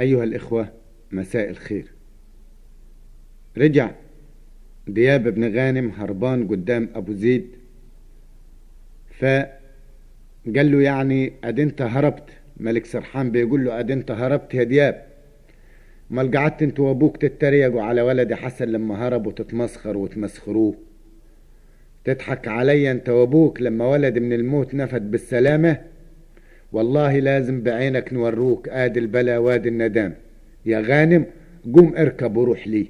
أيها الإخوة مساء الخير. رجع دياب بن غانم هربان قدام أبو زيد فقال له يعني أد أنت هربت؟ ملك سرحان بيقول له أد أنت هربت يا دياب؟ امال قعدت أنت وأبوك تتريقوا على ولدي حسن لما هرب وتتمسخر وتمسخروه؟ تضحك عليا أنت وأبوك لما ولد من الموت نفد بالسلامة؟ والله لازم بعينك نوروك آدي البلا وادي الندام. يا غانم قوم اركب وروح ليه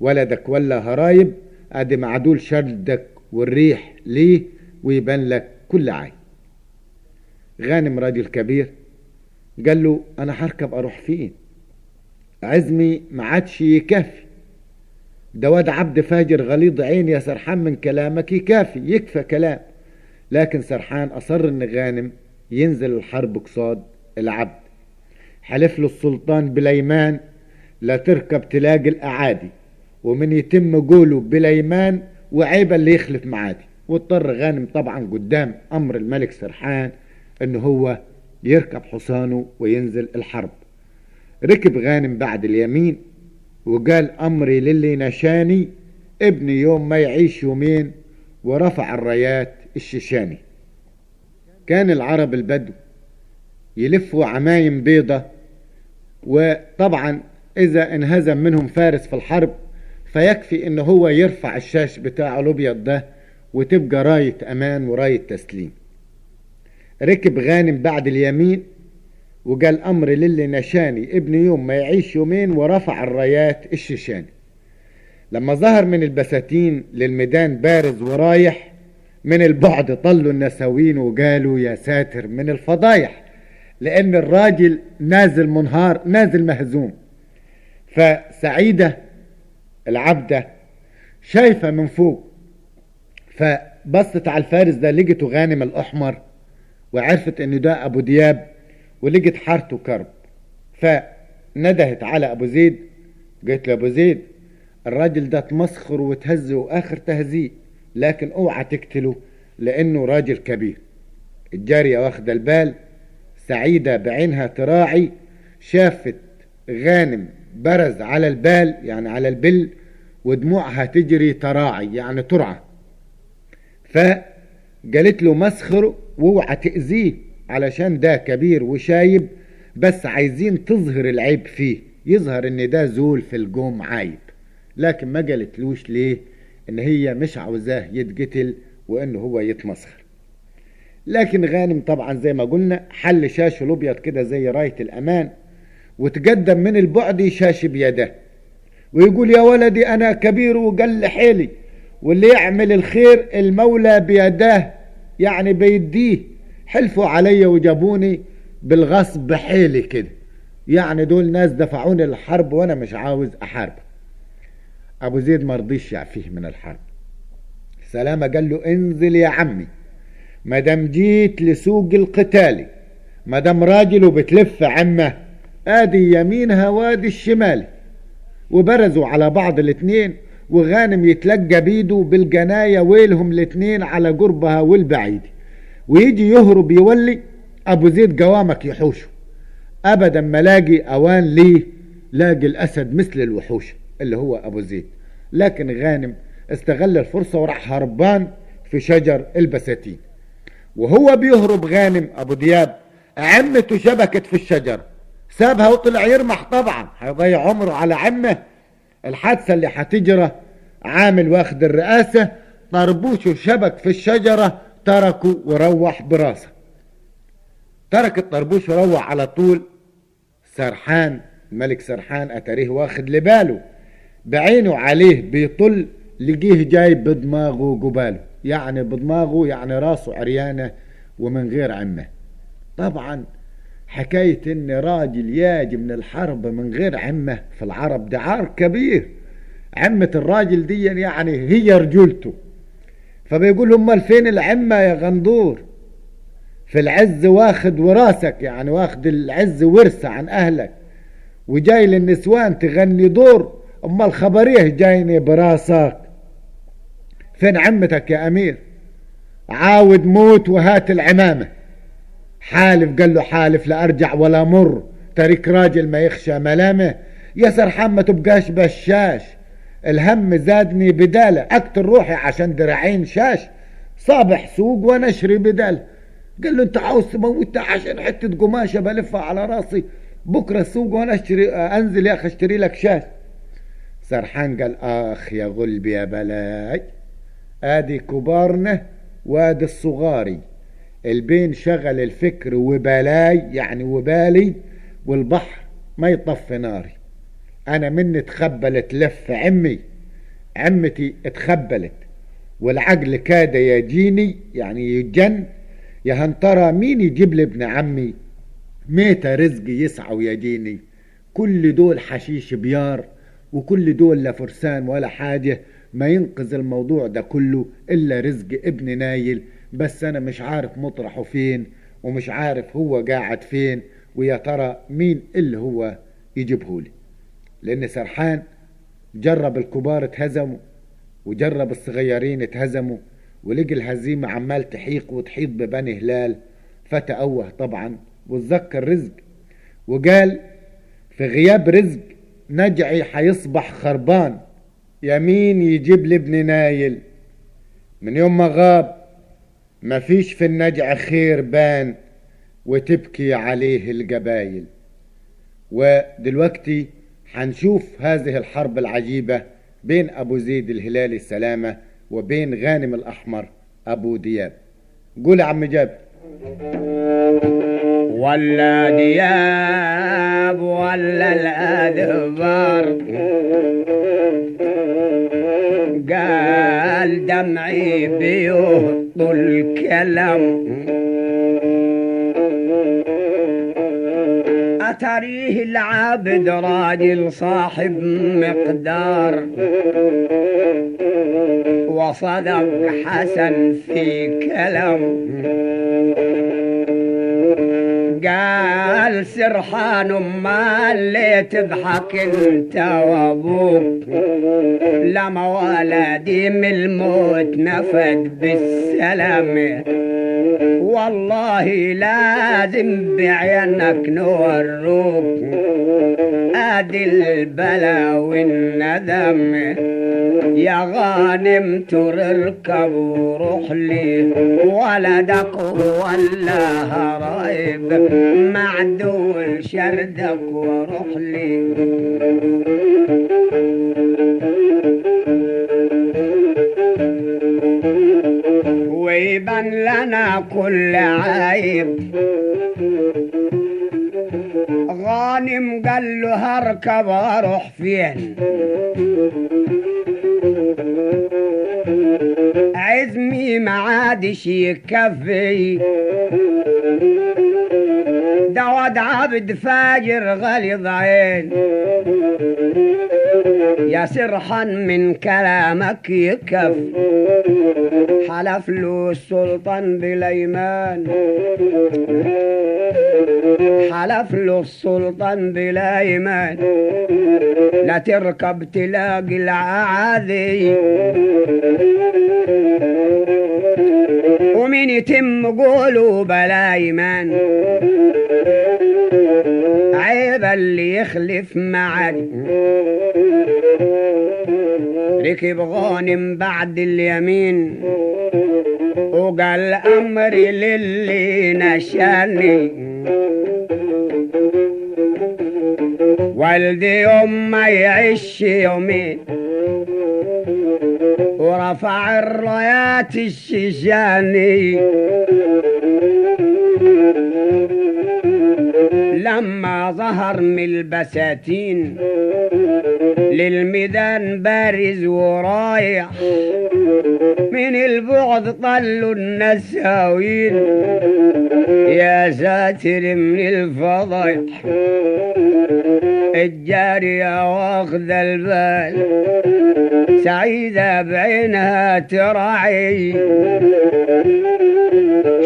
ولدك ولا هرايب آدي معدول شردك والريح ليه ويبان لك كل عين غانم راجل كبير قال له أنا هركب أروح فين؟ عزمي ما عادش يكفي. ده واد عبد فاجر غليظ عين يا سرحان من كلامك يكافي يكفى كلام. لكن سرحان أصر إن غانم ينزل الحرب قصاد العبد. حلف له السلطان بليمان لا تركب تلاقي الأعادي ومن يتم قوله بليمان وعيب اللي يخلف معادي. واضطر غانم طبعا قدام أمر الملك سرحان إن هو يركب حصانه وينزل الحرب. ركب غانم بعد اليمين وقال أمري للي نشاني ابني يوم ما يعيش يومين ورفع الرايات الشيشاني. كان العرب البدو يلفوا عمايم بيضة وطبعا إذا انهزم منهم فارس في الحرب فيكفي إن هو يرفع الشاش بتاعه الأبيض ده وتبقى راية أمان وراية تسليم. ركب غانم بعد اليمين وقال أمر للي نشاني ابن يوم ما يعيش يومين ورفع الرايات الشيشاني. لما ظهر من البساتين للميدان بارز ورايح من البعد طلوا النساوين وقالوا يا ساتر من الفضايح لأن الراجل نازل منهار نازل مهزوم. فسعيدة العبدة شايفة من فوق فبصت على الفارس ده لقيته غانم الأحمر وعرفت إنه ده أبو دياب ولقت حارته كرب. فندهت على أبو زيد قالت له أبو زيد الراجل ده تمسخر وتهزه وآخر تهزيء لكن اوعى تقتله لأنه راجل كبير. الجارية واخدة البال سعيدة بعينها تراعي شافت غانم برز على البال يعني على البل ودموعها تجري تراعي يعني ترعى. فقالت له مسخرة وأوعى تأذيه علشان ده كبير وشايب بس عايزين تظهر العيب فيه. يظهر إن ده زول في الجوم عايب. لكن ما قالتلوش ليه؟ إن هي مش عاوزاه يتقتل وإنه هو يتمسخر. لكن غانم طبعا زي ما قلنا حل شاشه الأبيض كده زي راية الأمان وتقدم من البعد شاش بيده ويقول يا ولدي أنا كبير وقل حيلي واللي يعمل الخير المولى بيداه يعني بيديه حلفوا علي وجابوني بالغصب حيلي كده. يعني دول ناس دفعوني للحرب وأنا مش عاوز احارب أبو زيد ما رضيش يعفيه من الحرب سلامة قال له انزل يا عمي ما دام جيت لسوق القتال ما دام راجل وبتلف عمه آدي يمينها وآدي الشمال. وبرزوا على بعض الاتنين وغانم يتلقى بيده بالجناية ويلهم الاتنين على قربها والبعيد. ويجي يهرب يولي أبو زيد قوامك يحوشه. ابدا ما لاقي أوان ليه لاقي الأسد مثل الوحوش. اللي هو أبو زيد. لكن غانم استغل الفرصة وراح هربان في شجر البساتين وهو بيهرب غانم أبو دياب عمته شبكت في الشجرة سابها وطلع يرمح طبعا هيضيع عمره على عمه. الحادثة اللي هتجرى عامل واخد الرئاسة طربوشه شبك في الشجرة تركه وروح براسه. ترك الطربوش وروح على طول. سرحان الملك سرحان أتاريه واخد لباله. بعينه عليه بيطل لقيه جاي بدماغه قباله. يعني بدماغه يعني راسه عريانة ومن غير عمة. طبعا حكاية إن راجل ياجي من الحرب من غير عمة في العرب ده عار كبير. عمة الراجل دي يعني هي رجولته فبيقول أمال فين العمة يا غندور؟ في العز واخد وراسك يعني واخد العز ورثة عن أهلك وجاي للنسوان تغني دور امال خبريه جايني براسك فين عمتك يا أمير؟ عاود موت وهات العمامة. حالف قال له حالف لا أرجع ولا مر. تريك راجل ما يخشى ملامة. يا سرحان ما تبقاش بشاش. الهم زادني بدالة. أقتل روحي عشان دراعين شاش. صابح سوق وأنا أشري بدال. قال له أنت عاوز تموتها عشان حتة قماشة بلفها على راسي. بكرة السوق وأنا اشتري أنزل يا أخي أشتري لك شاش. سرحان قال آخ يا غلبي يا بلاي آدي كبارنا وادي الصغاري. البين شغل الفكر وبلاي يعني وبالي والبحر ما يطفي ناري. أنا مني اتخبلت لف عمي عمتي اتخبلت والعقل كاد يجيني يعني يجن. يا هنترى مين يجيب لي ابن عمي؟ ميتة رزقي يسعى ويجيني. كل دول حشيش بيار وكل دول لا فرسان ولا حاجة ما ينقذ الموضوع ده كله إلا رزق ابن نايل. بس أنا مش عارف مطرحه فين ومش عارف هو قاعد فين ويا ترى مين اللي هو يجيبهولي. لأن سرحان جرب الكبار اتهزموا وجرب الصغيرين اتهزموا ولقي الهزيمة عمال تحيق وتحيط ببني هلال. فتأوه طبعا وتذكر رزق وقال في غياب رزق نجعي حيصبح خربان. يمين يجيب لي ابن نايل. من يوم ما غاب مفيش في النجع خير بان وتبكي عليه الجبايل ودلوقتي حنشوف هذه الحرب العجيبة بين أبو زيد الهلالي السلامة وبين غانم الأحمر أبو دياب. قول يا عم جاب. ولا دياب ولا الأدبار. قال دمعي بيهط الكلام. أتريه العابد راجل صاحب مقدار. وصدق حسن في كلام. قال سرحان ما اللي تضحك انت وابوك لما ولدي من الموت نفد بالسلامة والله لازم بعينك نوروك ادي البلا والندم. يا غانم تركب وروح لي ولدك ولا هرايب معدول شردك وروح لي. ويبان لنا كل عيب. غانم قال له هركب أروح فين؟ عزمي ما عادش يكفي. دعوة عبد فاجر غلظ عين يا سرحان من كلامك يكف حلف له السلطان بليمان. حلف له السلطان بليمان. لا تركب تلاقي العادي ومين يتم قوله بلا إيمان. عيب اللي يخلف معك. ركب غانم بعد اليمين. وقال امري للي نشأني. والدي يوم ما يعيش يومين. ورفع الرايات الشيشاني لما ظهر من البساتين للميدان بارز ورايح من البعد طلوا النساوين. يا ساتر من الفضايح الجارية واخذ البال. سعيدة بعينها تراعي.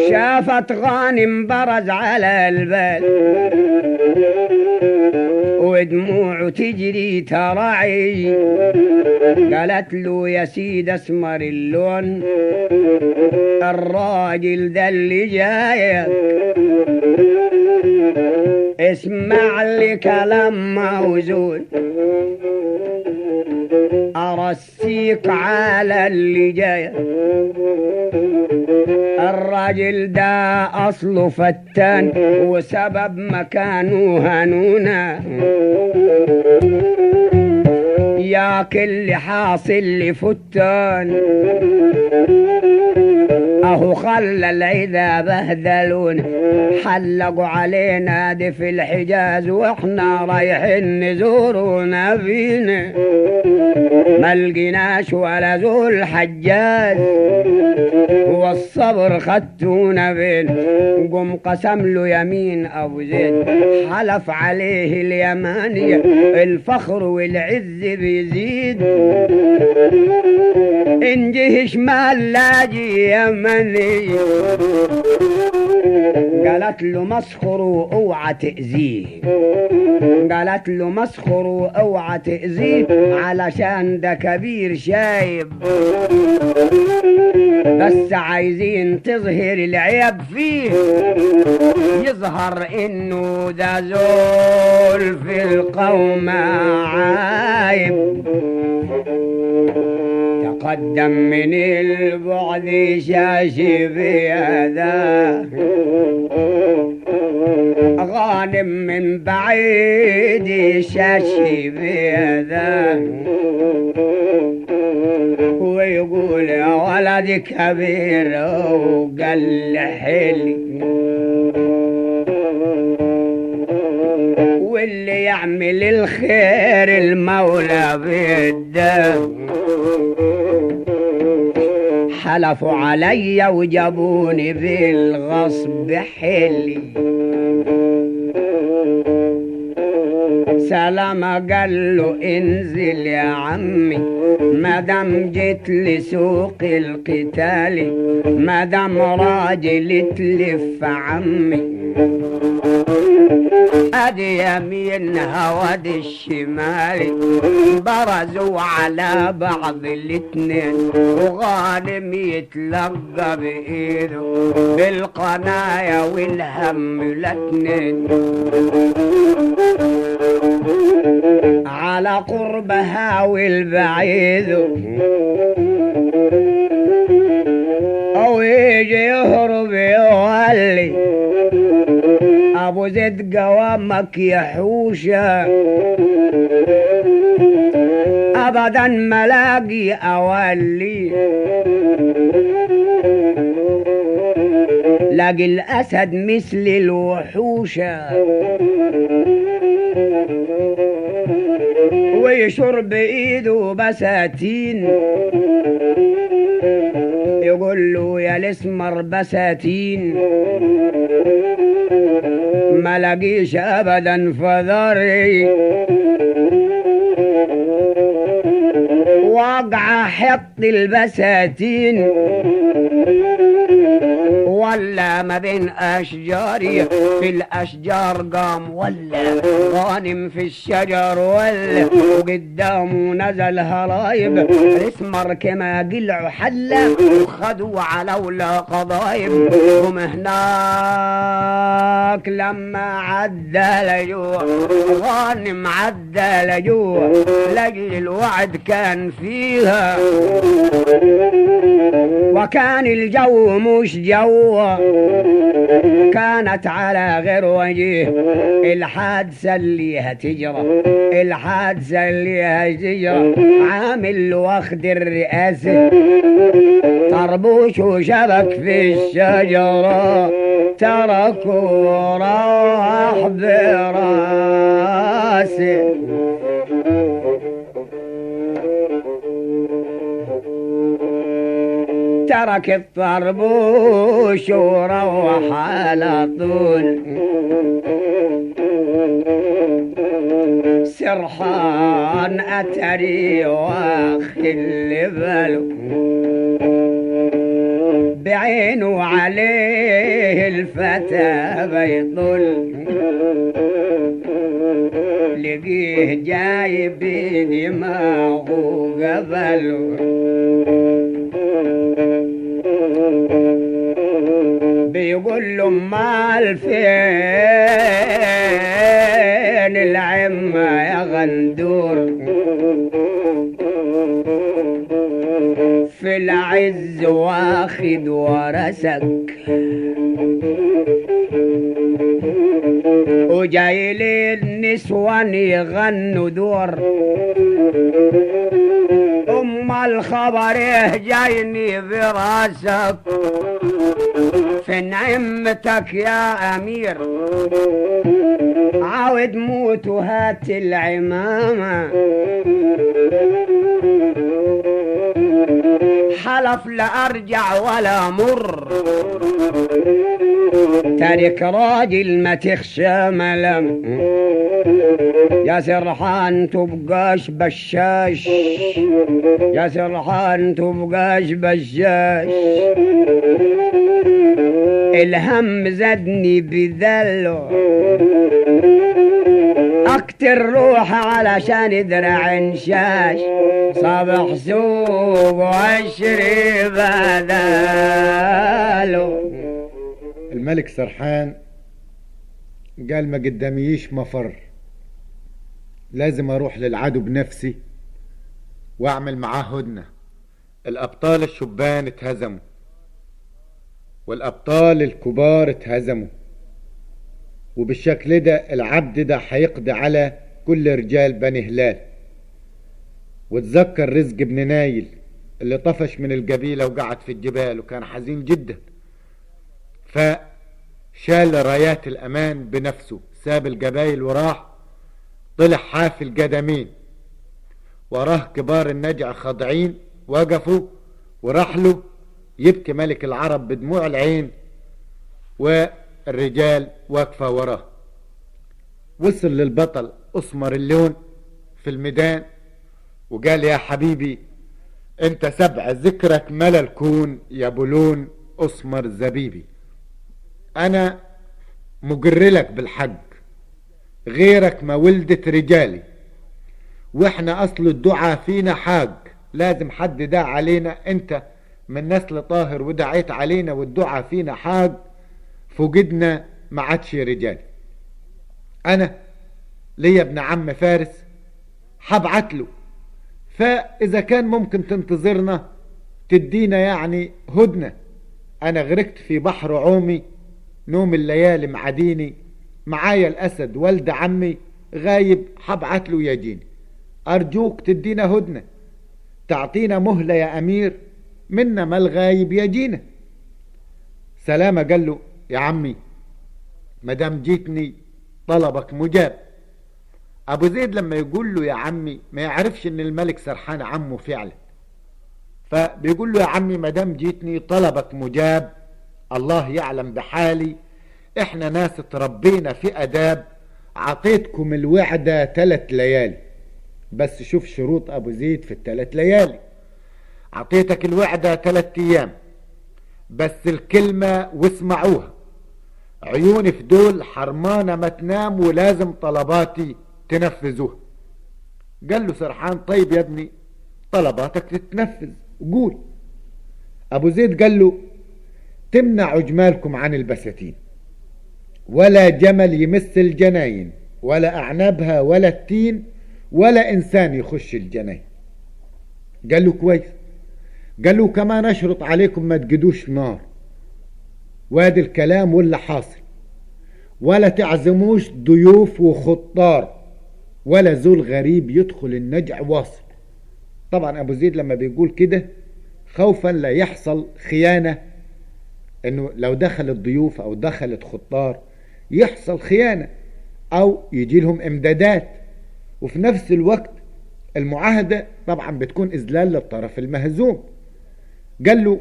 شافت غانم برز على البال. ودموع تجري تراعي. قالت له يا سيد اسمر اللون. الراجل ده اللي جايك اسمع لي كلام موزون. أرسيك على اللي جاي الراجل ده أصله فتان وسبب مكانه هنونا. يا كل حاصل لفتان. أهو خلى العذا بهدلون حلقوا علينا دي في الحجاز وإحنا رايحين نزور نبينا ما لقيناش ولا ذو الحجاج والصبر خدتونا بين. قم قسم له يمين أبو زيد حلف عليه اليمانية الفخر والعز بيزيد. إن جه شمال لاجي يمني. قالت له مسخر اوعى تأذيه. قالت له مسخر اوعى تأذيه علشان ده كبير شايب. بس عايزين تظهر العيب فيه. يظهر إنه ده زول في القوم عايب. تقدم من البعد شاشي بيده غانم من بعيد شاشي بيده ويقول يا ولدي كبير وقال حلي واللي يعمل الخير المولى بيده حلفوا علي وجابوني بالغصب حلي. سلام قال له انزل يا عمي. ما دام جيت لسوق القتال ما دام راجل تلف عمي. ادي يمينها وادي الشمال. برزوا على بعض الاتنين وغانم يتلقى بايده بالقنايا والهم الاتنين على قربها والبعيد. أو يجي يهرب يولي ابو زيد قوامك يا حوشة. ابدا ملاقي أولي. لاقي الأسد مثل الوحوشة. ويشرب ايده بساتين. يقول له يا الاسمر بساتين ما لاقيش ابدا فذري. واقع حط البساتين. ما بين أشجاري. في الأشجار قام ولا غانم في الشجر ولا وقدامه نزل هرايب. الاسمر كما قلعوا حلة وخدوا على ولا قضايب. هم هناك لما عدى لجوع غانم عدى لجوع. لاجل الوعد كان فيها. وكان الجو مش جو كانت على غير وجيه الحادثة اللي هتجرى الحادثة اللي هتجرى. عامل واخد الرئاسة. طربوش وشبك في الشجرة. تركوا راح براسه ترك الطربوش وروح على طول سرحان أتري واخل باله بعينه عليه الفتى بيطل لقيه جاي بدماغه قبله يقول مال الفين العمة يا غندور؟ في العز واخد ورثك. وجاي للنسوان يغنوا دور. أم الخبر إيه جايني في راسك في نعمتك يا أمير عاود موت وهات العمامة. حلف لا أرجع ولا مر. تارك راجل ما تخشى ملم. يا سرحان تبقاش بشاش. يا سرحان تبقاش بشاش. الهم زادني بذله. أكتر روح علشان درع انشاش صبح سوق وعشري بداله الملك سرحان قال ما قداميش مفر. لازم أروح للعدو بنفسي وأعمل معاه هدنة الأبطال الشبان اتهزموا. والأبطال الكبار اتهزموا. وبالشكل ده العبد ده هيقضي على كل رجال بني هلال. وتذكر رزق بن نايل اللي طفش من القبيلة وقعد في الجبال وكان حزين جدا. فشال رايات الأمان بنفسه ساب القبايل وراح طلع حافي القدمين. وراه كبار النجع خاضعين وقفوا وراح له يبكي ملك العرب بدموع العين والرجال واقفة وراه. وصل للبطل أسمر اللون في الميدان وقال يا حبيبي أنت سبع ذكرك ملا الكون يا بلون أسمر زبيبي. أنا مجرلك بالحق غيرك ما ولدت رجالي. وإحنا أصل الدعاء فينا حاج لازم حد داع علينا أنت من نسل طاهر ودعيت علينا والدعاء فينا حاج فوجدنا ما عادش رجال. أنا ليا ابن عم فارس هبعت له فإذا كان ممكن تنتظرنا تدينا يعني هدنة. أنا غرقت في بحر عومي نوم الليالي معديني. معايا الأسد والد عمي غايب هبعت له يجيني أرجوك تدينا هدنة. تعطينا مهلة يا أمير. منا ما الغايب يجينا سلامة قال له يا عمي مدام جيتني طلبك مجاب. أبو زيد لما يقول له يا عمي ما يعرفش إن الملك سرحان عمه فعلا. فبيقول له يا عمي مدام جيتني طلبك مجاب الله يعلم بحالي إحنا ناس تربينا في آداب عطيتكم الوعدة ثلاث ليالي بس شوف شروط أبو زيد في الثلاث ليالي. عطيتك الوعدة ثلاث أيام بس الكلمة واسمعوها. عيوني في دول حرمانة ما تنام ولازم طلباتي تنفذوها. قال له سرحان طيب يا ابني طلباتك تتنفذ قول. أبو زيد قال له تمنع جمالكم عن البساتين ولا جمل يمس الجناين ولا أعنابها ولا التين ولا إنسان يخش الجناين. قال له كويس. قال له كمان اشرط عليكم ما تجدوش نار. وادي الكلام واللي حاصل. ولا تعزموش ضيوف وخطار. ولا زول غريب يدخل النجع واصل. طبعا أبو زيد لما بيقول كده خوفا لا يحصل خيانة. إنه لو دخلت ضيوف أو دخلت خطار يحصل خيانة. أو يجي لهم إمدادات. وفي نفس الوقت المعاهدة طبعا بتكون إذلال للطرف المهزوم. قال له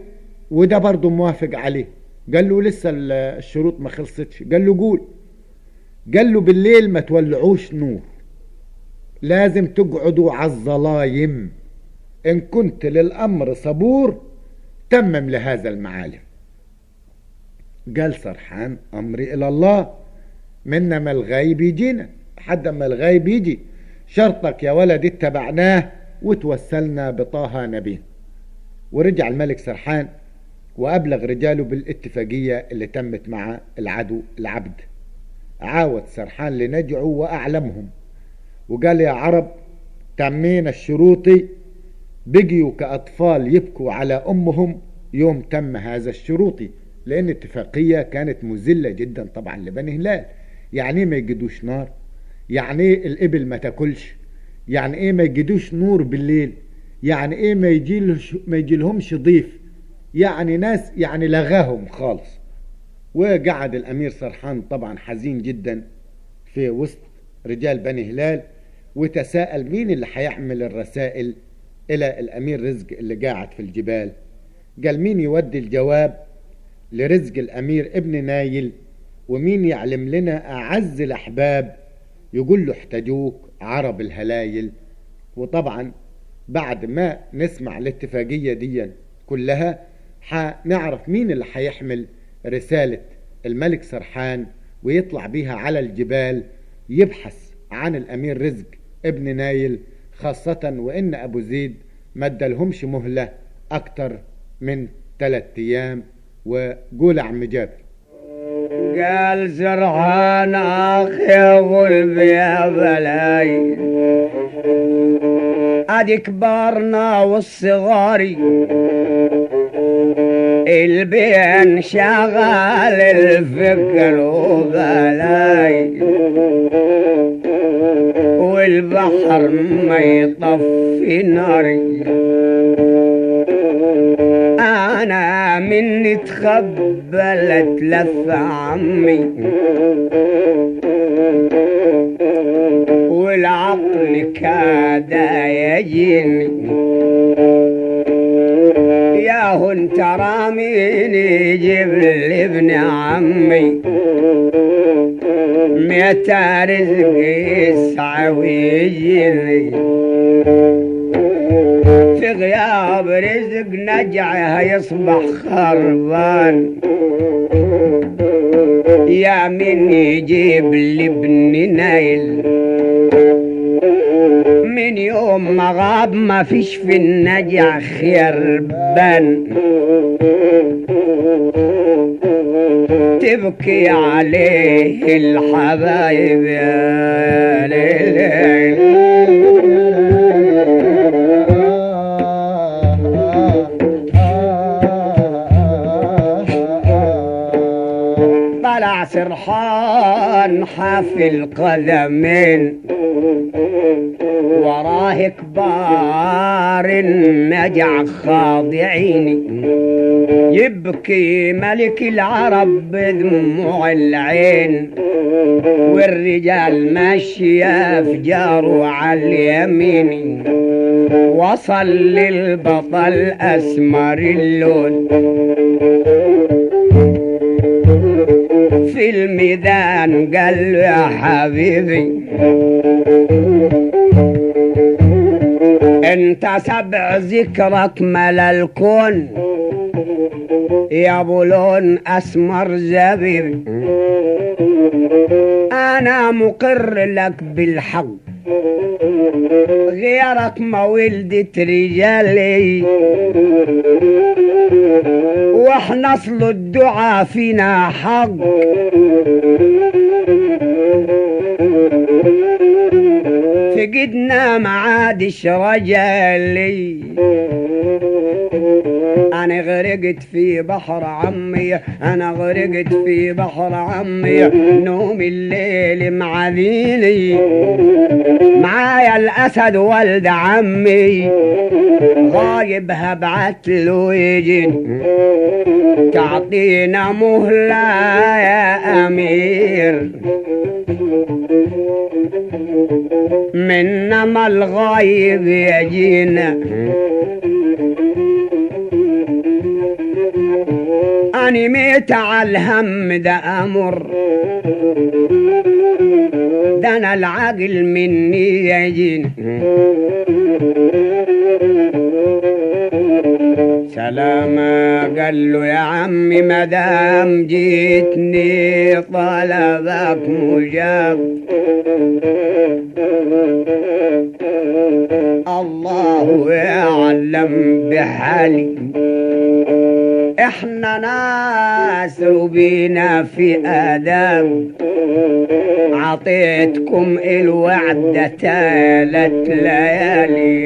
وده برضه موافق عليه. قال له لسه الشروط ما خلصتش. قال له قول. قال له بالليل ما تولعوش نور. لازم تقعدوا على الظلايم. إن كنت للأمر صبور تمم لهذا المعالم. قال سرحان امري إلى الله منا ما الغايب يجينا؟ حد ما الغايب يجي. شرطك يا ولد اتبعناه وتوسلنا بطه نبيه. ورجع الملك سرحان وأبلغ رجاله بالاتفاقية اللي تمت مع العدو العبد. عاود سرحان لنجعه وأعلمهم. وقال يا عرب تمينا الشروطي بقيوا كأطفال يبكوا على أمهم يوم تم هذا الشروطي لأن اتفاقية كانت مذلة جدا طبعا لبني هلال. يعني إيه ما يجدوش نار؟ يعني إيه الإبل ما تاكلش؟ يعني إيه ما يجدوش نور بالليل؟ يعني إيه ما يجيلهش ما يجيلهمش ضيف؟ يعني ناس يعني لغاهم خالص. وقعد الأمير سرحان طبعا حزين جدا في وسط رجال بني هلال وتساءل مين اللي هيحمل الرسائل إلى الأمير رزق اللي قاعد في الجبال؟ قال مين يودي الجواب لرزق الأمير ابن نايل؟ ومين يعلم لنا أعز الأحباب؟ يقول له احتاجوك عرب الهلايل. وطبعا بعد ما نسمع الاتفاقية دي كلها هنعرف مين اللي هيحمل رسالة الملك سرحان ويطلع بيها على الجبال يبحث عن الأمير رزق ابن نايل خاصة وإن أبو زيد ما ادالهمش مهلة أكتر من ثلاثة أيام. وقول عم جابر. قال سرحان أخي غلب يا بلاي. ادي كبارنا والصغاري البين شغال الفكر وبلاي والبحر ما يطفي ناري. أنا مني تخبلت لف عمي. والعقل كاد يجيني يا انت راميني جيب لابن عمي. متى رزق يسعى ويجيني في غياب رزق نجعه يصبح خربان. يا من يجيب لابن نايل من يوم ما غاب ما فيش في النجع خير بان تبكي عليه الحبايب يا ليل حافي القدمين وراه كبار النجع خاضعين. يبكي ملك العرب بدموع العين والرجال ماشية في جاره على اليمين. وصل للبطل أسمر اللون. في الميدان قال له يا حبيبي انت سبع ذكرك ملا الكون. يا ابو لون اسمر زبيبي أنا مقر لك بالحق. غيرك ما ولدت رجالي. وإحنا اصل الدعاء فينا حق. فقدنا ما عادش رجالي أنا غرقت في بحر عمي أنا غرقت في بحر عمي. نوم الليل معذيني معايا الأسد ولد عمي. غايب هبعت له يجيني تعطينا مهلة يا أمير. منما الغايب يجينا أني ميت على الهم ده أمر. ده أنا العقل مني يجين سلامة قال له يا عمي مدام جيتني طلبك مجاب. الله يعلم بحالي. إحنا ناس وبينا في آداب. عطيتكم الوعد تالت ليالي.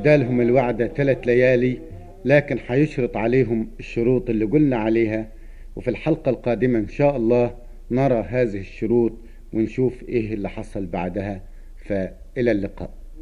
وادالهم الوعدة ثلاث ليالي لكن حيشرط عليهم الشروط اللي قلنا عليها. وفي الحلقة القادمة إن شاء الله نرى هذه الشروط ونشوف إيه اللي حصل بعدها. فإلى اللقاء.